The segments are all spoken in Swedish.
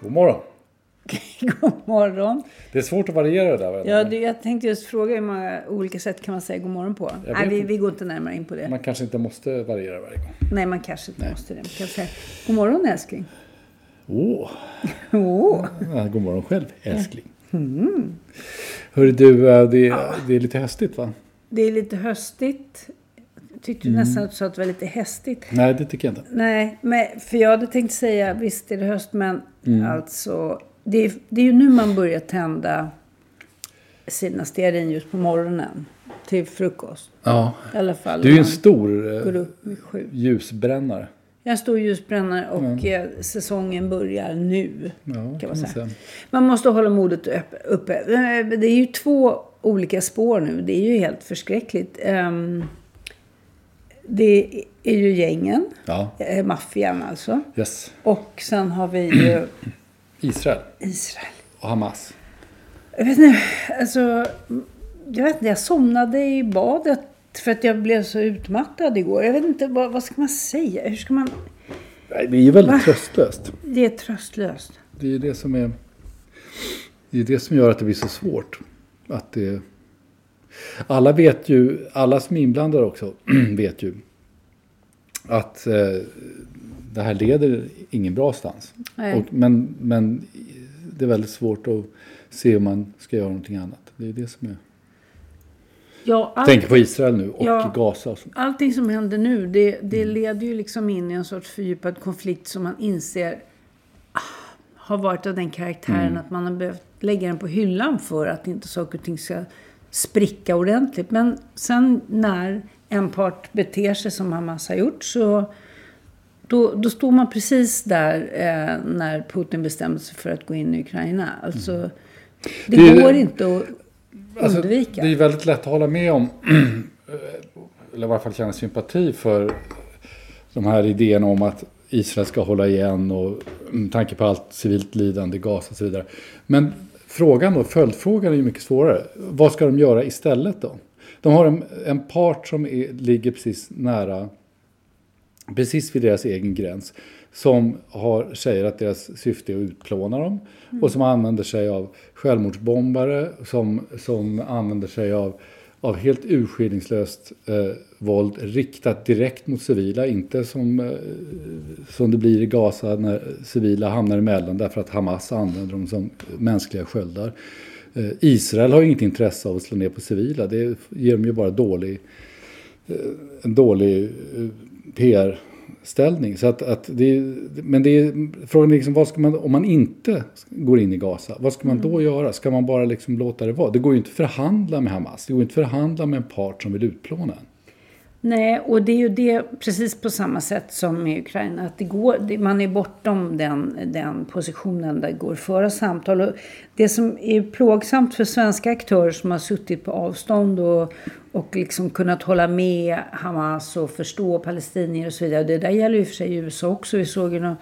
God morgon. God morgon. Det är svårt att variera det där. Ja, det, jag tänkte just fråga hur många olika sätt kan man säga god morgon på? Nej, vi, vi går inte närmare in på det. Man kanske inte måste variera varje gång. Nej, man kanske inte måste det. Man kan säga god morgon älskling. Åh, Åh, ja, god morgon själv älskling. Mm. Hörru du, eh, det, det är lite höstigt va? det är lite höstigt. Tyckte Mm. du nästan att du sa att det var lite hästigt? Nej, det tycker jag inte. Nej, men, för jag hade tänkt säga visst är det höst, men Mm. alltså det är, det är ju nu man börjar tända sina stearinljus på morgonen till frukost. Ja. I alla fall. Du är en stor eh, ljusbrännare. Jag är en stor ljusbrännare och eh, säsongen börjar nu. Ja, kan man säga. säga. Man måste hålla modet upp- uppe. Eh, Det är ju två olika spår nu. Det är ju helt förskräckligt. Ehm, Det är ju gängen, Ja, eh, maffian alltså. yes. Och sen har vi ju Israel Israel. och Hamas. Jag vet inte, alltså. Jag vet inte, jag somnade i badet för att jag blev så utmattad igår. Jag vet inte, vad, vad ska man säga? Hur ska man... Nej, det är ju väldigt Va? tröstlöst. Det är tröstlöst. Det är det som är... Det är det som gör att det blir så svårt. Att det... Alla vet ju, alla som är inblandade också, vet ju att eh, det här leder ingen bra stans. Och, men, men det är väldigt svårt att se om man ska göra någonting annat. Det är det som är... Ja, allt, Tänker på Israel nu och Ja. Gaza och allting som händer nu, det, det Mm. leder ju liksom in i en sorts fördjupad konflikt som man inser ah, har varit av den karaktären Mm. att man har behövt lägga den på hyllan för att inte saker och ting ska spricka ordentligt. Men sen när en part beter sig som Hamas har gjort så då, då står man precis där eh, när Putin bestämde sig för att gå in i Ukraina. Alltså, det, Mm. Det är- går inte att Alltså, undvika. det är väldigt lätt att hålla med om, eller i varje fall känna sympati för de här idéerna om att Israel ska hålla igen och med tanke på allt civilt lidande i Gaza och så vidare. Men frågan då, följdfrågan är ju mycket svårare. Vad ska de göra istället då? De har en, en part som är, ligger precis nära, precis vid deras egen gräns. Som har, säger att deras syfte är att utplåna dem. Och som använder sig av självmordsbombare. Som, som använder sig av, av helt urskillningslöst eh, våld riktat direkt mot civila. Inte som, eh, som det blir i Gaza när civila hamnar emellan därför att Hamas använder dem som mänskliga sköldar. Eh, Israel har ju inget intresse av att slå ner på civila. Det ger dem ju bara dålig eh, en dålig eh, PR-ställning. Så att, att det, är- men det är, frågan är liksom, vad ska man, om man inte går in i Gaza, vad ska man Mm. då göra? Ska man bara liksom låta det vara? Det går ju inte att förhandla med Hamas. Det går inte att förhandla med en part som vill utplåna en. Nej, och det är ju det precis på samma sätt som i Ukraina. Att det går, man är bortom den, den positionen där det går att föra samtal. Och det som är plågsamt för svenska aktörer som har suttit på avstånd och, och liksom kunnat hålla med Hamas och förstå palestinier och så vidare. Det där gäller ju för sig i USA också. Vi såg ju någon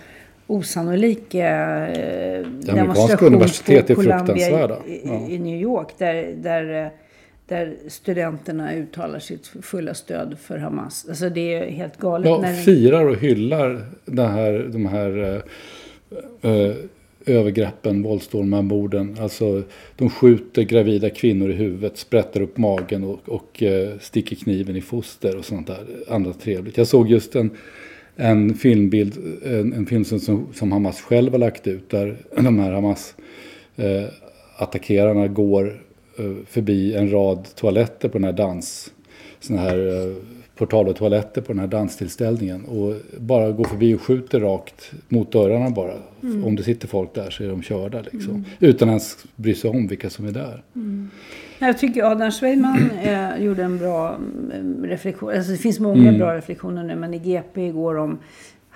osannolik eh, demonstration på Columbia i, ja. i, New York. Där, där eh, där studenterna uttalar sitt fulla stöd för Hamas. Alltså det är helt galet. Ja, firar och hyllar den här, de här eh, eh, övergreppen, våldsdåden, morden. Alltså de skjuter gravida kvinnor i huvudet, sprättar upp magen och, och eh, sticker kniven i foster och sånt där. Andra trevligt. Jag såg just en, en filmbild, en, en film som, som Hamas själv har lagt ut där de här Hamas eh, attackerarna går förbi en rad toaletter på den här dans... Såna här eh, portal och toaletter på den här danstillställningen. Och bara går förbi och skjuter rakt mot dörrarna bara. Mm. Om det sitter folk där så är de körda liksom. Mm. Utan ens bry sig om vilka som är där. Mm. Jag tycker Adam Svejman eh, gjorde en bra mm, reflektion. Alltså det finns många mm. bra reflektioner nu. Men i GP igår om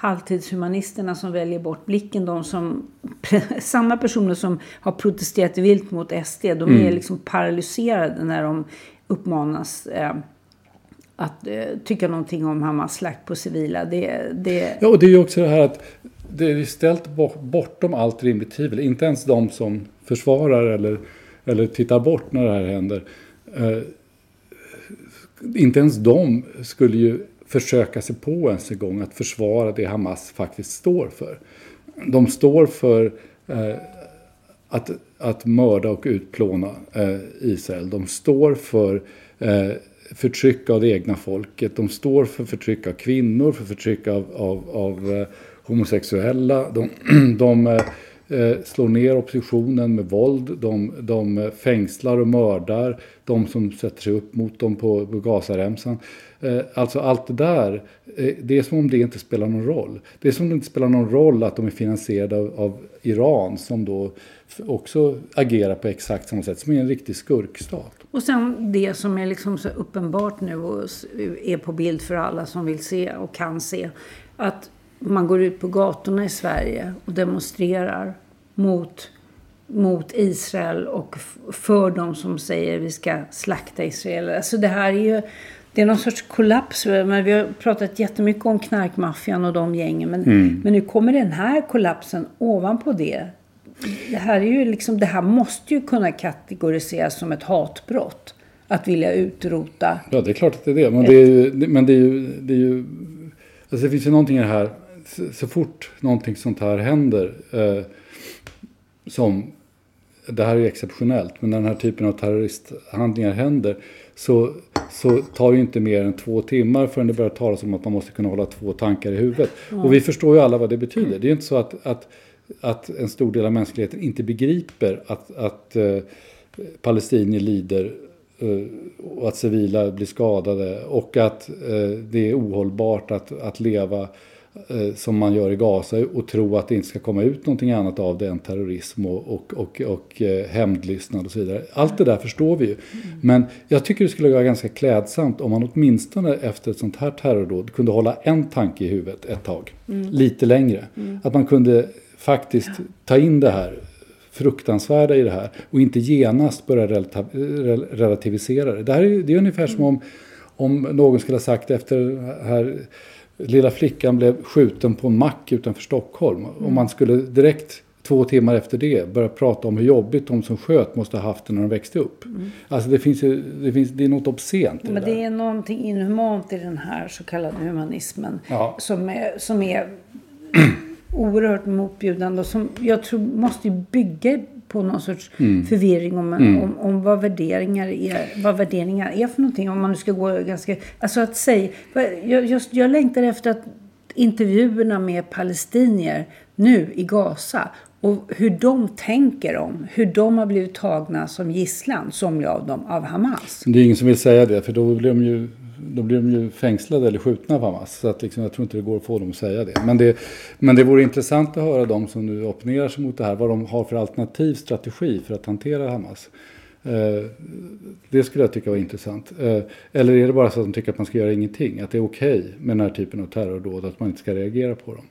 halvtidshumanisterna som väljer bort blicken. De som, samma personer som har protesterat vilt mot SD. De mm. är liksom paralyserade när de uppmanas eh, att eh, tycka någonting om Hamas slakt på civila. Det, det... Ja, och det är ju också det här att det är ställt bortom allt rimligt tvivel. Inte ens de som försvarar eller, eller tittar bort när det här händer. Eh, inte ens de skulle ju försöka sig på ens en gång att försvara det Hamas faktiskt står för. De står för eh, att, att mörda och utplåna eh, Israel. De står för eh, förtryck av det egna folket. De står för förtryck av kvinnor, för förtryck av, av, av eh, homosexuella. De, de eh, eh, slår ner oppositionen med våld. De, de fängslar och mördar de som sätter sig upp mot dem på, på Gazaremsan. Eh, alltså allt det där, eh, det är som om det inte spelar någon roll. Det är som om det inte spelar någon roll att de är finansierade av, av Iran som då också agerar på exakt samma sätt, som är en riktig skurkstat. Och sen det som är liksom så uppenbart nu och är på bild för alla som vill se och kan se. Att man går ut på gatorna i Sverige och demonstrerar mot, mot Israel och för de som säger vi ska slakta Israel. Alltså det här är ju det är någon sorts kollaps. Men vi har pratat jättemycket om knarkmaffian och de gängen. Men, mm. men nu kommer den här kollapsen ovanpå det. Det här, är ju liksom, det här måste ju kunna kategoriseras som ett hatbrott. Att vilja utrota. Ja, det är klart att det är det. Men det är ju... Men det, är ju, det, är ju alltså det finns ju någonting i det här. Så, så fort någonting sånt här händer. Eh, som... Det här är ju exceptionellt. Men när den här typen av terroristhandlingar händer så, så tar det inte mer än två timmar förrän det börjar talas om att man måste kunna hålla två tankar i huvudet. Mm. Och vi förstår ju alla vad det betyder. Det är inte så att, att, att en stor del av mänskligheten inte begriper att, att eh, palestinier lider eh, och att civila blir skadade och att eh, det är ohållbart att, att leva som man gör i Gaza och tro att det inte ska komma ut någonting annat av det än terrorism och, och, och, och eh, hämndlystnad och så vidare. Allt det där förstår vi ju. Men jag tycker det skulle vara ganska klädsamt om man åtminstone efter ett sånt här terrordåd kunde hålla en tanke i huvudet ett tag. Mm. Lite längre. Mm. Att man kunde faktiskt ta in det här fruktansvärda i det här och inte genast börja relativisera det. Det, här är, det är ungefär som om, om någon skulle ha sagt efter här lilla flickan blev skjuten på en mack utanför Stockholm. Mm. Och man skulle direkt två timmar efter det börja prata om hur jobbigt de som sköt måste ha haft det när de växte upp. Mm. Alltså det finns ju, det, finns, det är något obscent i Men det, det är någonting inhumant i den här så kallade humanismen. Ja. Som är, som är oerhört motbjudande och som jag tror måste bygga på någon sorts mm. förvirring om, mm. om, om, vad, värderingar är, vad värderingar är för någonting. Om man nu ska gå ganska... Alltså att säga... Jag, just, jag längtar efter att intervjuerna med palestinier nu i Gaza och hur de tänker om, hur de har blivit tagna som gisslan, somliga av dem, av Hamas. Det är ingen som vill säga det, för då blir de ju då blir de ju fängslade eller skjutna av Hamas. Så att liksom, jag tror inte det går att få dem att säga det. Men, det. men det vore intressant att höra de som nu opponerar sig mot det här. Vad de har för alternativ strategi för att hantera Hamas. Eh, det skulle jag tycka var intressant. Eh, eller är det bara så att de tycker att man ska göra ingenting? Att det är okej okay med den här typen av terrordåd, att man inte ska reagera på dem?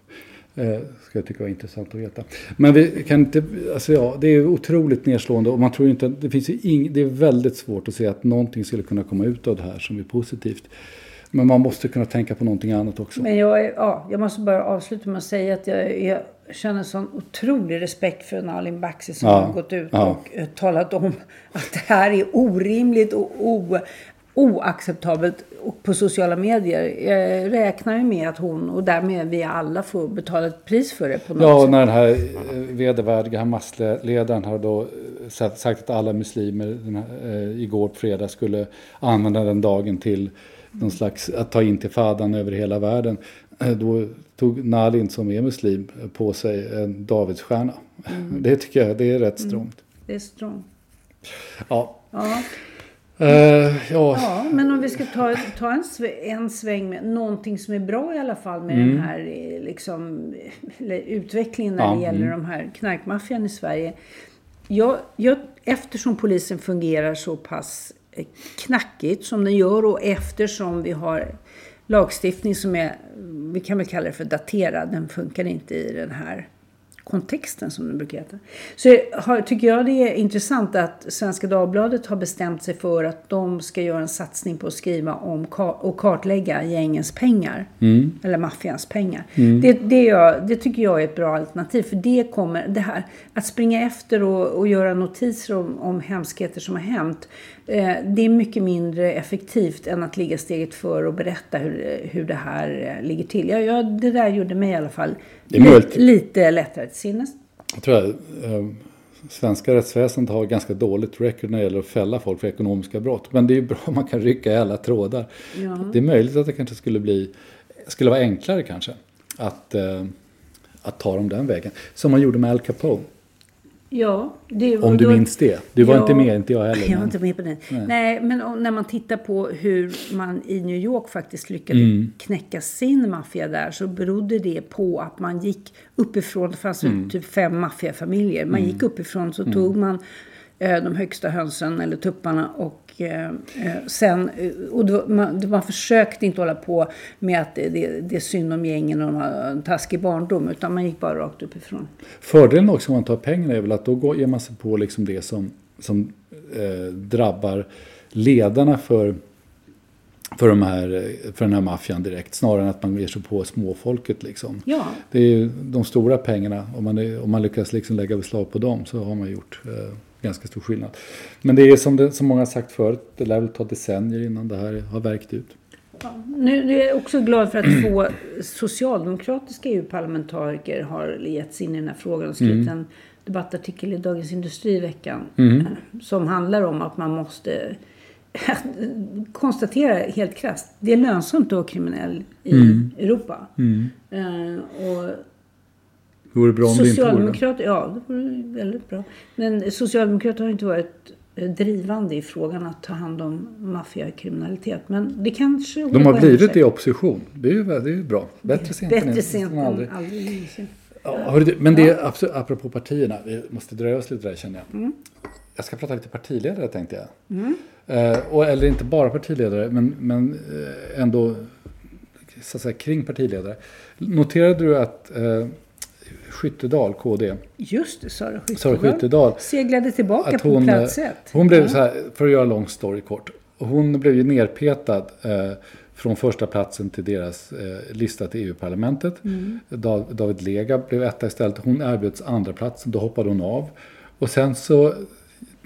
Eh, ska jag tycka var intressant att veta. Men vi kan inte, alltså ja, det är otroligt nedslående och man tror inte, det finns ing, det är väldigt svårt att se att någonting skulle kunna komma ut av det här som är positivt. Men man måste kunna tänka på någonting annat också. Men jag, är, ja, jag måste bara avsluta med att säga att jag, jag känner sån otrolig respekt för Nalin Baksi som ja, har gått ut ja. och uh, talat om att det här är orimligt och o, oacceptabelt och på sociala medier. Jag räknar ju med att hon och därmed vi alla får betala ett pris för det på något ja, sätt. när den här eh, vedervärdiga Hamas-ledaren har då sagt att alla muslimer här, eh, igår på fredag skulle använda den dagen till någon slags att ta in till fadan över hela världen. Eh, då tog Nalin som är muslim på sig en Davidsstjärna. Mm. Det tycker jag det är rätt mm. strångt. Mm. Det är strångt. Ja. ja. Uh, ja. ja, men om vi ska ta, ta en, en sväng med någonting som är bra i alla fall med mm. den här eh, liksom, utvecklingen när ja, det gäller mm. de här knarkmaffian i Sverige. Jag, jag, eftersom polisen fungerar så pass eh, knackigt som den gör och eftersom vi har lagstiftning som är, vi kan väl kalla det för daterad, den funkar inte i den här kontexten som det brukar heta. Så har, tycker jag det är intressant att Svenska Dagbladet har bestämt sig för att de ska göra en satsning på att skriva om och kartlägga gängens pengar. Mm. Eller maffians pengar. Mm. Det, det, jag, det, tycker jag är ett bra alternativ. För det kommer, det här att springa efter och, och göra notiser om, om hemskheter som har hänt. Eh, det är mycket mindre effektivt än att ligga steget för och berätta hur, hur det här eh, ligger till. Ja, ja, det där gjorde mig i alla fall lite, lite lättare till sinnes. Jag tror att eh, svenska rättsväsendet har ganska dåligt record när det gäller att fälla folk för ekonomiska brott. Men det är ju bra om man kan rycka i alla trådar. Ja. Det är möjligt att det kanske skulle bli, skulle vara enklare kanske att, eh, att ta dem den vägen. Som man gjorde med Al Capone. Ja. Det, Om du då, minns det. Du var ja, inte med, inte jag heller. Jag var inte med på den. Nej, Nej men när man tittar på hur man i New York faktiskt lyckades mm. knäcka sin maffia där så berodde det på att man gick uppifrån. Det fanns mm. typ fem maffiafamiljer. Man mm. gick uppifrån så tog mm. man de högsta hönsen eller tupparna och Eh, eh, sen, eh, och då, man, man försökte inte hålla på med att det, det, är synd om gängen och de har en taskig barndom. Utan man gick bara rakt uppifrån. Fördelen också om man tar pengarna är väl att då går, ger man sig på liksom det som, som eh, drabbar ledarna för för, de här, för den här maffian direkt. Snarare än att man ger sig på småfolket. Liksom. Ja. Det är de stora pengarna. Om man, om man lyckas liksom lägga beslag på dem så har man gjort eh, ganska stor skillnad. Men det är som, det, som många har sagt förut, det lär väl ta decennier innan det här har verkt ut. Ja, nu är jag också glad för att två socialdemokratiska EU-parlamentariker har gett sig in i den här frågan och skrivit mm. en debattartikel i Dagens Industri i veckan. Mm. Eh, som handlar om att man måste konstatera helt krasst. Det är lönsamt att vara kriminell i mm. Europa. Mm. Uh, och det vore bra om det inte vore det. Ja, det vore väldigt bra. Men Socialdemokraterna har inte varit eh, drivande i frågan att ta hand om maffiakriminalitet. Men det kanske... De har blivit det i opposition. Det är ju, det är ju bra. Bättre sent Bättre än, sent än aldrig. aldrig. Ja, men det är absolut, apropå partierna. Vi måste dröja oss lite där känner jag. Mm. Jag ska prata lite partiledare tänkte jag. Mm. Eh, och, eller inte bara partiledare, men, men eh, ändå så att säga, kring partiledare. Noterade du att eh, Skyttedal, KD. Just det, Sara Skyttedal. Sara Skyttedal Seglade tillbaka hon, på plats ett. Hon blev så här, för att göra lång story kort. Hon blev ju nerpetad eh, från första platsen till deras eh, lista till EU-parlamentet. Mm. David Lega blev etta istället. Hon erbjöds andra platsen, då hoppade hon av. Och sen så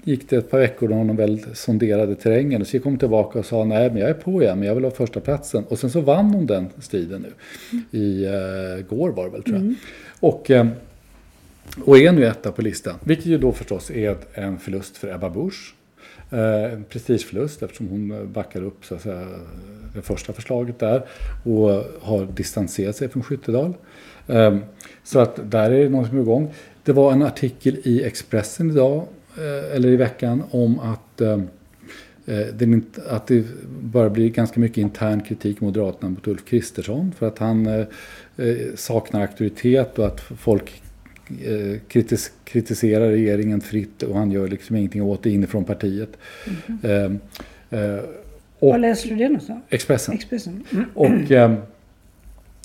gick det ett par veckor då hon väl sonderade terrängen och så gick hon tillbaka och sa nej men jag är på igen men jag vill ha första platsen Och sen så vann hon den striden nu. Mm. I uh, går var det väl tror jag. Mm. Och, um, och är nu etta på listan. Vilket ju då förstås är en förlust för Ebba Busch. Uh, en prestigeförlust eftersom hon backar upp så att säga, det första förslaget där och har distanserat sig från Skyttedal. Um, så att där är det något som är igång. Det var en artikel i Expressen idag Eh, eller i veckan om att, eh, eh, det, att det börjar bli ganska mycket intern kritik mot Moderaterna mot Ulf Kristersson för att han saknar auktoritet och att folk eh, kritis, kritiserar regeringen fritt och han gör liksom ingenting åt det inifrån partiet. Mm. Eh, eh, och, Var läser du det någonstans? Expressen. Expressen. Mm. Och, eh,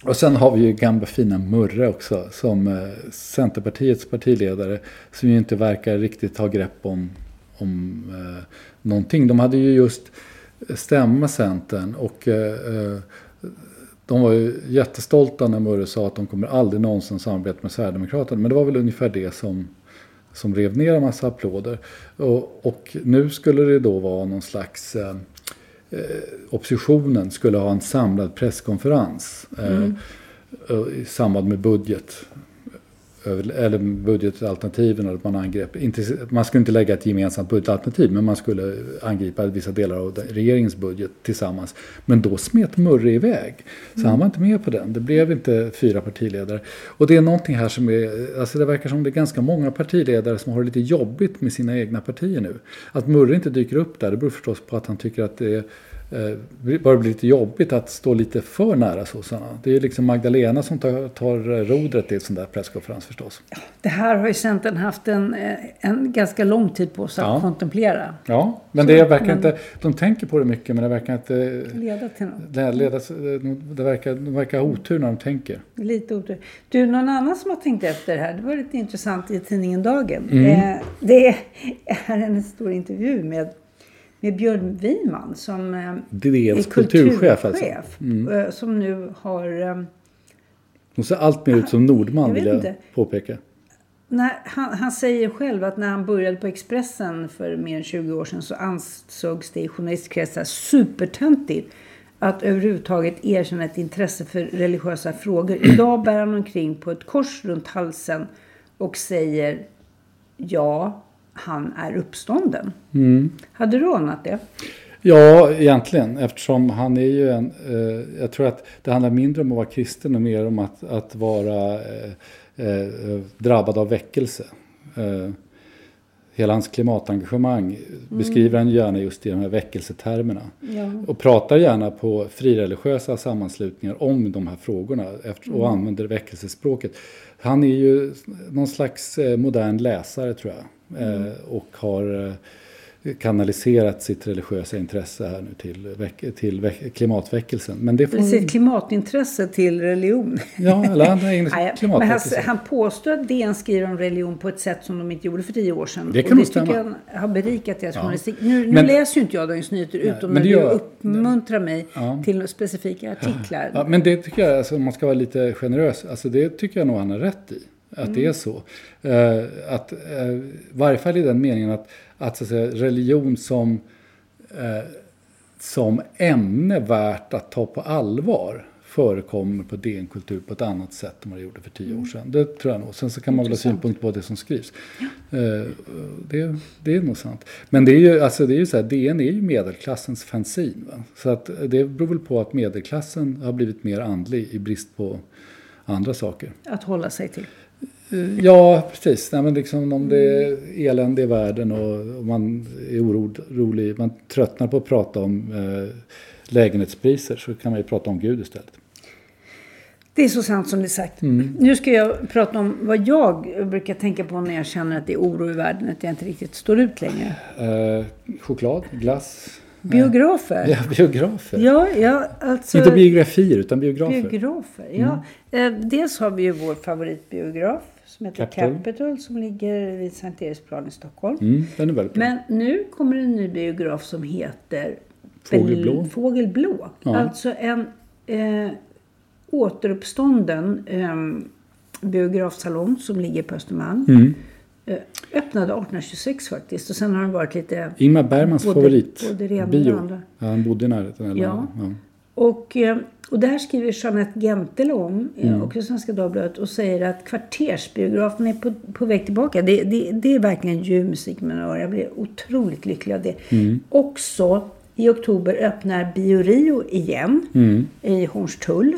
och sen har vi ju gamla fina Murre också som eh, Centerpartiets partiledare som ju inte verkar riktigt ha grepp om, om eh, någonting. De hade ju just stämma Centern och eh, eh, de var ju jättestolta när Murre sa att de kommer aldrig någonsin samarbeta med Sverigedemokraterna. Men det var väl ungefär det som, som rev ner en massa applåder. Och, och nu skulle det då vara någon slags eh, eh oppositionen skulle ha en samlad presskonferens eh, mm. i samband med budget eller budgetalternativen eller man angrepp. Inte, man skulle inte lägga ett gemensamt budgetalternativ men man skulle angripa vissa delar av regeringens budget tillsammans. Men då smet Murre iväg. Så mm. han var inte med på den. Det blev inte fyra partiledare. Och det är någonting här som är, alltså det verkar som det är ganska många partiledare som har det lite jobbigt med sina egna partier nu. Att Murre inte dyker upp där det beror förstås på att han tycker att det är börjar bli lite jobbigt att stå lite för nära sossarna. Det är liksom Magdalena som tar, tar rodret i en sån där presskonferens förstås. Det här har ju Centern haft en, eh, en ganska lång tid på sig att ja. kontemplera. Ja, men det verkar men, inte, de tänker på det mycket men det verkar inte leda till något. Det, leda, det verkar, de verkar ha otur när de tänker. Lite otur. Du, någon annan som har tänkt efter det här, det var lite intressant i tidningen Dagen. Mm. Eh, det är en stor intervju med med Björn Wiman som eh, DNs är kulturchef. Alltså. Mm. Eh, som nu har... Eh, Hon ser allt mer ut som Nordman jag vill jag inte. påpeka. När, han, han, säger själv att när han började på Expressen för mer än 20 år sedan så ansågs det i journalistkretsar supertöntigt att överhuvudtaget erkänna ett intresse för religiösa frågor. Idag bär han omkring på ett kors runt halsen och säger ja, han är uppstånden. Mm. Hade du anat det? Ja, egentligen. Eftersom han är ju en... Eh, jag tror att det handlar mindre om att vara kristen och mer om att, att vara eh, eh, drabbad av väckelse. Eh, hela hans klimatengagemang mm. beskriver han gärna just i de här väckelsetermerna. Ja. Och pratar gärna på frireligiösa sammanslutningar om de här frågorna efter, och mm. använder väckelsespråket. Han är ju någon slags eh, modern läsare tror jag. Mm. och har eh, kanaliserat sitt religiösa intresse här nu till, till klimatväckelsen. Men det får... Sitt klimatintresse till religion. Ja, eller andra klimatväckelse. Han, han påstår att DN skriver om religion på ett sätt som de inte gjorde för tio år sedan. Det kan och det tycker jag har berikat deras ja. journalistik. Nu, nu men, läser ju inte jag Dagens Nyheter utom när du gör, uppmuntrar mig ja. till specifika artiklar. Ja, men det tycker jag, alltså, man ska vara lite generös. Alltså, det tycker jag nog han har rätt i att mm. det är så. Uh, att, uh, I varje fall i den meningen att, att, så att säga, religion som, uh, som ämne värt att ta på allvar förekommer på DN Kultur på ett annat sätt än vad det gjorde för tio år mm. sedan. Det tror jag nog. Sen så kan man väl ha synpunkt på det som skrivs. Ja. Det, det är nog sant. Men det är ju, alltså det är ju så här, DN är ju medelklassens fanzine. Va? Så att det beror väl på att medelklassen har blivit mer andlig i brist på andra saker. Att hålla sig till. Ja, precis. Nej, men liksom om det är elände i världen och man är orolig, man tröttnar på att prata om eh, lägenhetspriser så kan man ju prata om Gud istället. Det är så sant som det är sagt. Mm. Nu ska jag prata om vad jag brukar tänka på när jag känner att det är oro i världen, att jag inte riktigt står ut längre. Eh, choklad, glass. Biografer? Ja, biografer. Ja, ja, alltså, Inte biografier, utan biografer. Biografer, ja. Mm. Eh, dels har vi ju vår favoritbiograf som heter Capital, Capital som ligger vid Sankt Eriksplan i Stockholm. Mm, den är väldigt bra. Men nu kommer en ny biograf som heter Fågelblå. Fågelblå. Ja. Alltså en eh, återuppstånden eh, biografsalong som ligger på Östermalm. Mm. Eh, öppnade 1826 faktiskt och sen har den varit lite... Ingmar Bergmans både, favorit. Både det ena bio. och det andra. Ja, han bodde i närheten. Eller ja. ja. Och, eh, och det här skriver Jeanette Gentel om, eh, mm. också i Svenska Dagbladet, och säger att kvartersbiografen är på, på väg tillbaka. Det, det, det är verkligen ljuv musik med Jag blir otroligt lycklig av det. Mm. Också i oktober öppnar Biorio igen mm. i Hornstull.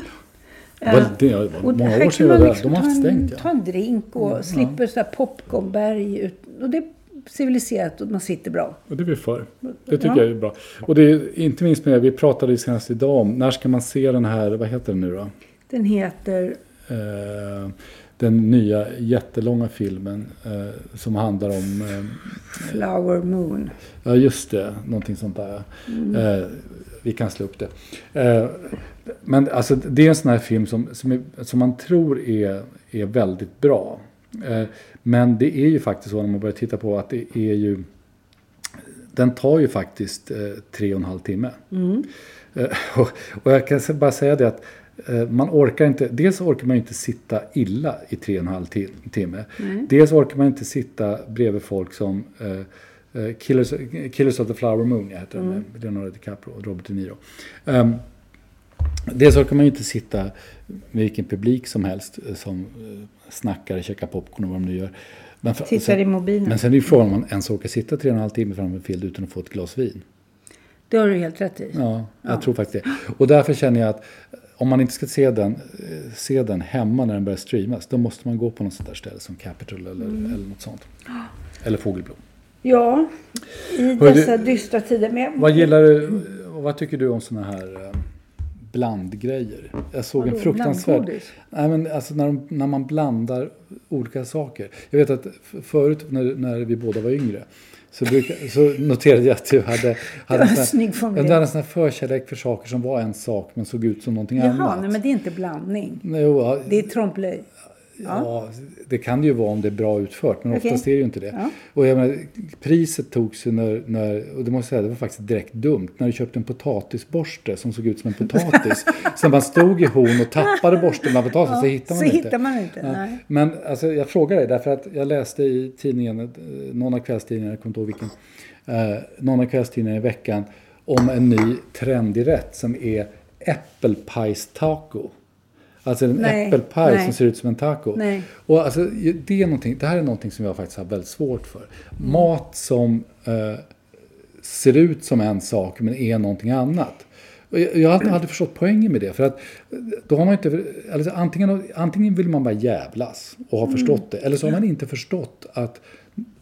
Ja, det var många år sedan var där. De har haft stängt. Ja. Ta en drink och mm, slipper ja. popcornberg. Och det civiliserat och man sitter bra. Och det är vi för. Det tycker ja. jag är bra. Och det är inte minst med, vi pratade senast idag om, när ska man se den här, vad heter den nu då? Den heter? Eh, den nya jättelånga filmen eh, som handlar om... Eh, Flower Moon. Ja, just det. Någonting sånt där. Mm. Eh, vi kan slå upp det. Eh, men alltså, det är en sån här film som, som, är, som man tror är, är väldigt bra. Eh, men det är ju faktiskt så när man börjar titta på att det är ju... Den tar ju faktiskt eh, tre och en halv timme. Mm. Eh, och, och jag kan bara säga det att man orkar inte, dels orkar man inte sitta illa i tre och en halv tim- timme. Dels orkar man inte sitta bredvid folk som Killers, Killers of the Flower Moon, jag heter den, med Leonardo DiCaprio och Robert De Niro. Um, dels orkar man ju inte sitta med vilken publik som helst eh, som eh, snackar, käkar popcorn och vad de nu gör. Men, för- Tittar i mobilen. men sen är ju frågan om man ens orkar sitta tre och en halv timme framför en film utan att få ett glas vin. Det har du helt rätt i. Ja, jag tror faktiskt det. Och därför känner jag att om man inte ska se den, eh, se den hemma när den börjar streamas, då måste man gå på något sånt där ställe som Capitol eller, Mm. eller något sånt. Eller Fågelblom. Ja, i Hör dessa dystra tider. Men Vad gillar du, vad tycker du om såna här eh, blandgrejer? Jag såg en Vadå, fruktansvärd... blandgodis? Nej, men alltså när, de, när man blandar olika saker. Jag vet att förut när, när vi båda var yngre så, brukar, så noterade jag att du hade, hade, en sån här- du hade en sån här förkärlek för saker som var en sak men såg ut som någonting Jaha, annat. nej, men det är inte blandning. Nej, jo, Det är trompe-l'œil. Ja, det kan det ju vara om det är bra utfört, men Okej. oftast är det ju inte det. Ja. Och jag menar, priset togs ju när, när, och det måste jag säga, det var faktiskt direkt dumt, när du köpte en potatisborste som såg ut som en potatis. så när man stod i hon och tappade borsten bland potatisen så hittade man så inte. hittar man inte. Ja. Men alltså, jag frågar dig, därför att jag läste i tidningen, eh, någon av kvällstidningarna, jag kommer inte ihåg vilken, eh, någon av kvällstidningarna i veckan, om en ny trendig rätt som är äppelpajstaco. Alltså en Nej, äppelpaj nej. som ser ut som en taco. Nej. Och alltså, det, är någonting, det här är någonting som jag faktiskt har väldigt svårt för. Mat som eh, ser ut som en sak men är någonting annat. Och jag, jag har aldrig, förstått poängen med det. För att eh, då har man inte, alltså antingen, antingen vill man bara jävlas och ha förstått det. Eller så har man inte förstått att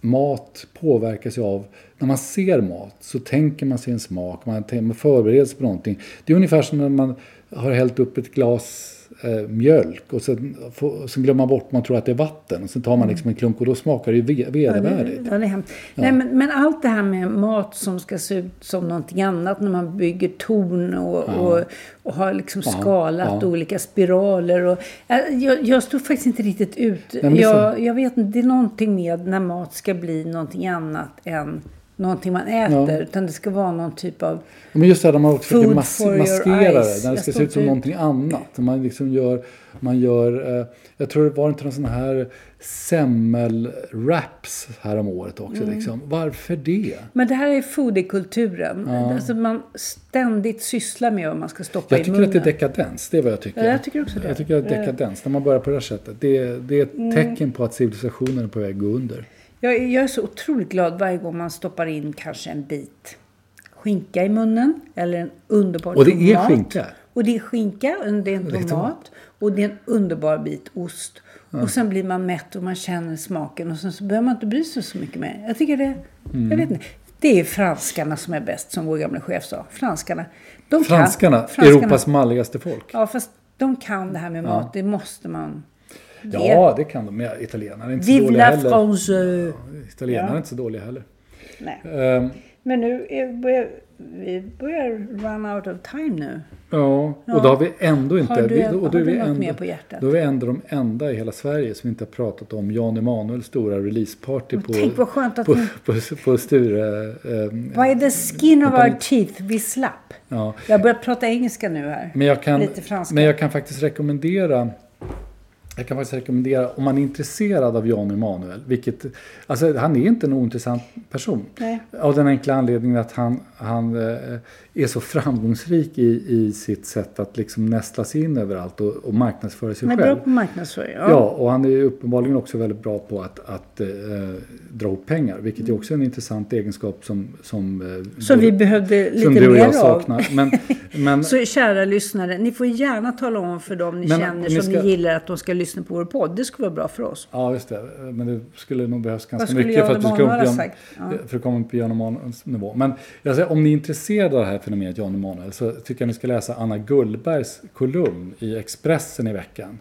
mat påverkas av, när man ser mat så tänker man sig en smak, man förbereder sig på någonting. Det är ungefär som när man har hällt upp ett glas eh, mjölk och sen, får, sen glömmer man bort, man tror att det är vatten. Och sen tar man liksom en klunk och då smakar det ju ve- vedervärdigt. Ja, det är hemskt. Nej, men, men allt det här med mat som ska se ut som någonting annat när man bygger torn och, och, och har liksom skalat ja. olika spiraler. Och, jag, jag, jag står faktiskt inte riktigt ut. det är jag, jag vet inte, det är någonting med när mat ska bli någonting annat än någonting man äter. Ja. Utan det ska vara någon typ av... Men just det här när man också försöker mas- maskera det. När det Jag ska se ut som ut. någonting annat. Man liksom gör, man gör eh, jag tror det var inte någon sån här semmel-wraps här om året också. Mm. Liksom. Varför det? Men det här är foodiekulturen. Alltså man ständigt sysslar med vad man ska stoppa Jag i tycker munnen. att det är dekadens. Det är vad jag tycker. Ja, jag tycker också det. Jag tycker att det är dekadens. När man börjar på det här sättet. Det, det är ett Mm. tecken på att civilisationen är på väg att gå under. Jag, jag är så otroligt glad varje gång man stoppar in kanske en bit skinka i munnen. Eller en underbar Och det är tomat. skinka. Och det är skinka, och det är en är tomat. tomat. Och det är en underbar bit ost. Och sen blir man mätt och man känner smaken. Och sen så behöver man inte bry sig så mycket mer. Jag tycker det... Mm. Jag vet inte. Det är franskarna som är bäst, som vår gamla chef sa. Franskarna. De Franskarna, kan, franskarna Europas malligaste folk. Ja, fast de kan det här med mat. Det måste man... Ja, det kan de. Men italienarna är inte så Vive dåliga la heller. France! Italienarna Ja. är inte så dåliga heller. Nej. Ehm, Men nu är, börjar, vi börjar run out of time nu. Ja, och då har vi ändå inte... Har du- vi, och då har vi något ändå, mer på hjärtat? Då är vi ändå de enda i hela Sverige som inte har pratat om Jan Emanuels stora releaseparty på, tänk vad skönt att på, ni- på, på Sture... ehm, Vad är the skin of our teeth vi slapp? ja. Jag har börjat prata engelska nu här. Men jag, kan, Lite franska. men jag kan faktiskt rekommendera jag kan faktiskt rekommendera, om man är intresserad av Jan Emanuel, vilket, alltså han är inte en ointressant person. Nej. Av den enkla anledningen att han, han eh, är så framgångsrik i, i sitt sätt att liksom nästla sig in överallt och, och marknadsföra sig Han är själv. bra på marknadsföring. Ja. och han är uppenbarligen också väldigt bra på att, att eh, dra ihop pengar, vilket är också en intressant egenskap som, som, eh, Som du- vi behövde lite du och mer jag av. saknar. Men, men, Så kära lyssnare, ni får gärna tala om för dem ni Men känner ni som ska- ni gillar att de ska lyssna på vår podd. Det skulle vara bra för oss. Ja, just det. Men det skulle nog behövas ganska mycket för att, du ska? Ja. för att komma upp på Jan Emanuels nivå. Men jag säger, om ni är intresserade av det här fenomenet Jan Emanuel så tycker jag ni ska läsa Anna Gullbergs kolumn i Expressen i veckan.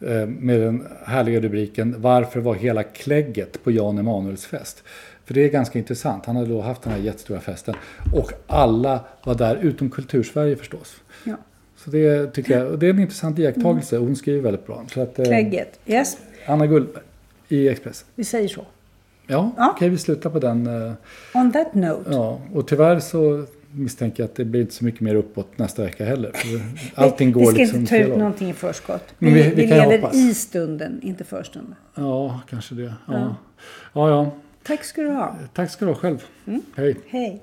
Eh, med den härliga rubriken Varför var hela klägget på Jan Emanuels fest? För det är ganska intressant. Han hade då haft den här jättestora festen och alla var där utom Kultursverige förstås. Ja. Så det tycker jag, det är en intressant iakttagelse. Hon skriver väldigt bra. Så att, eh, Klägget. Yes, Anna Gullberg i Expressen. vi säger så. Ja, Ja. okej vi slutar på den. eh, On that note. Ja, och tyvärr så misstänker jag att det blir inte så mycket mer uppåt nästa vecka heller. Allting går vi ska liksom inte ta ut håll. någonting i förskott. Vi, Men vi- vi, vi lever hoppas. i stunden, inte för stunden. Ja, kanske det. Ja. Ja. ja, Tack ska du ha. Tack ska du ha själv. Mm. Hej. Hej.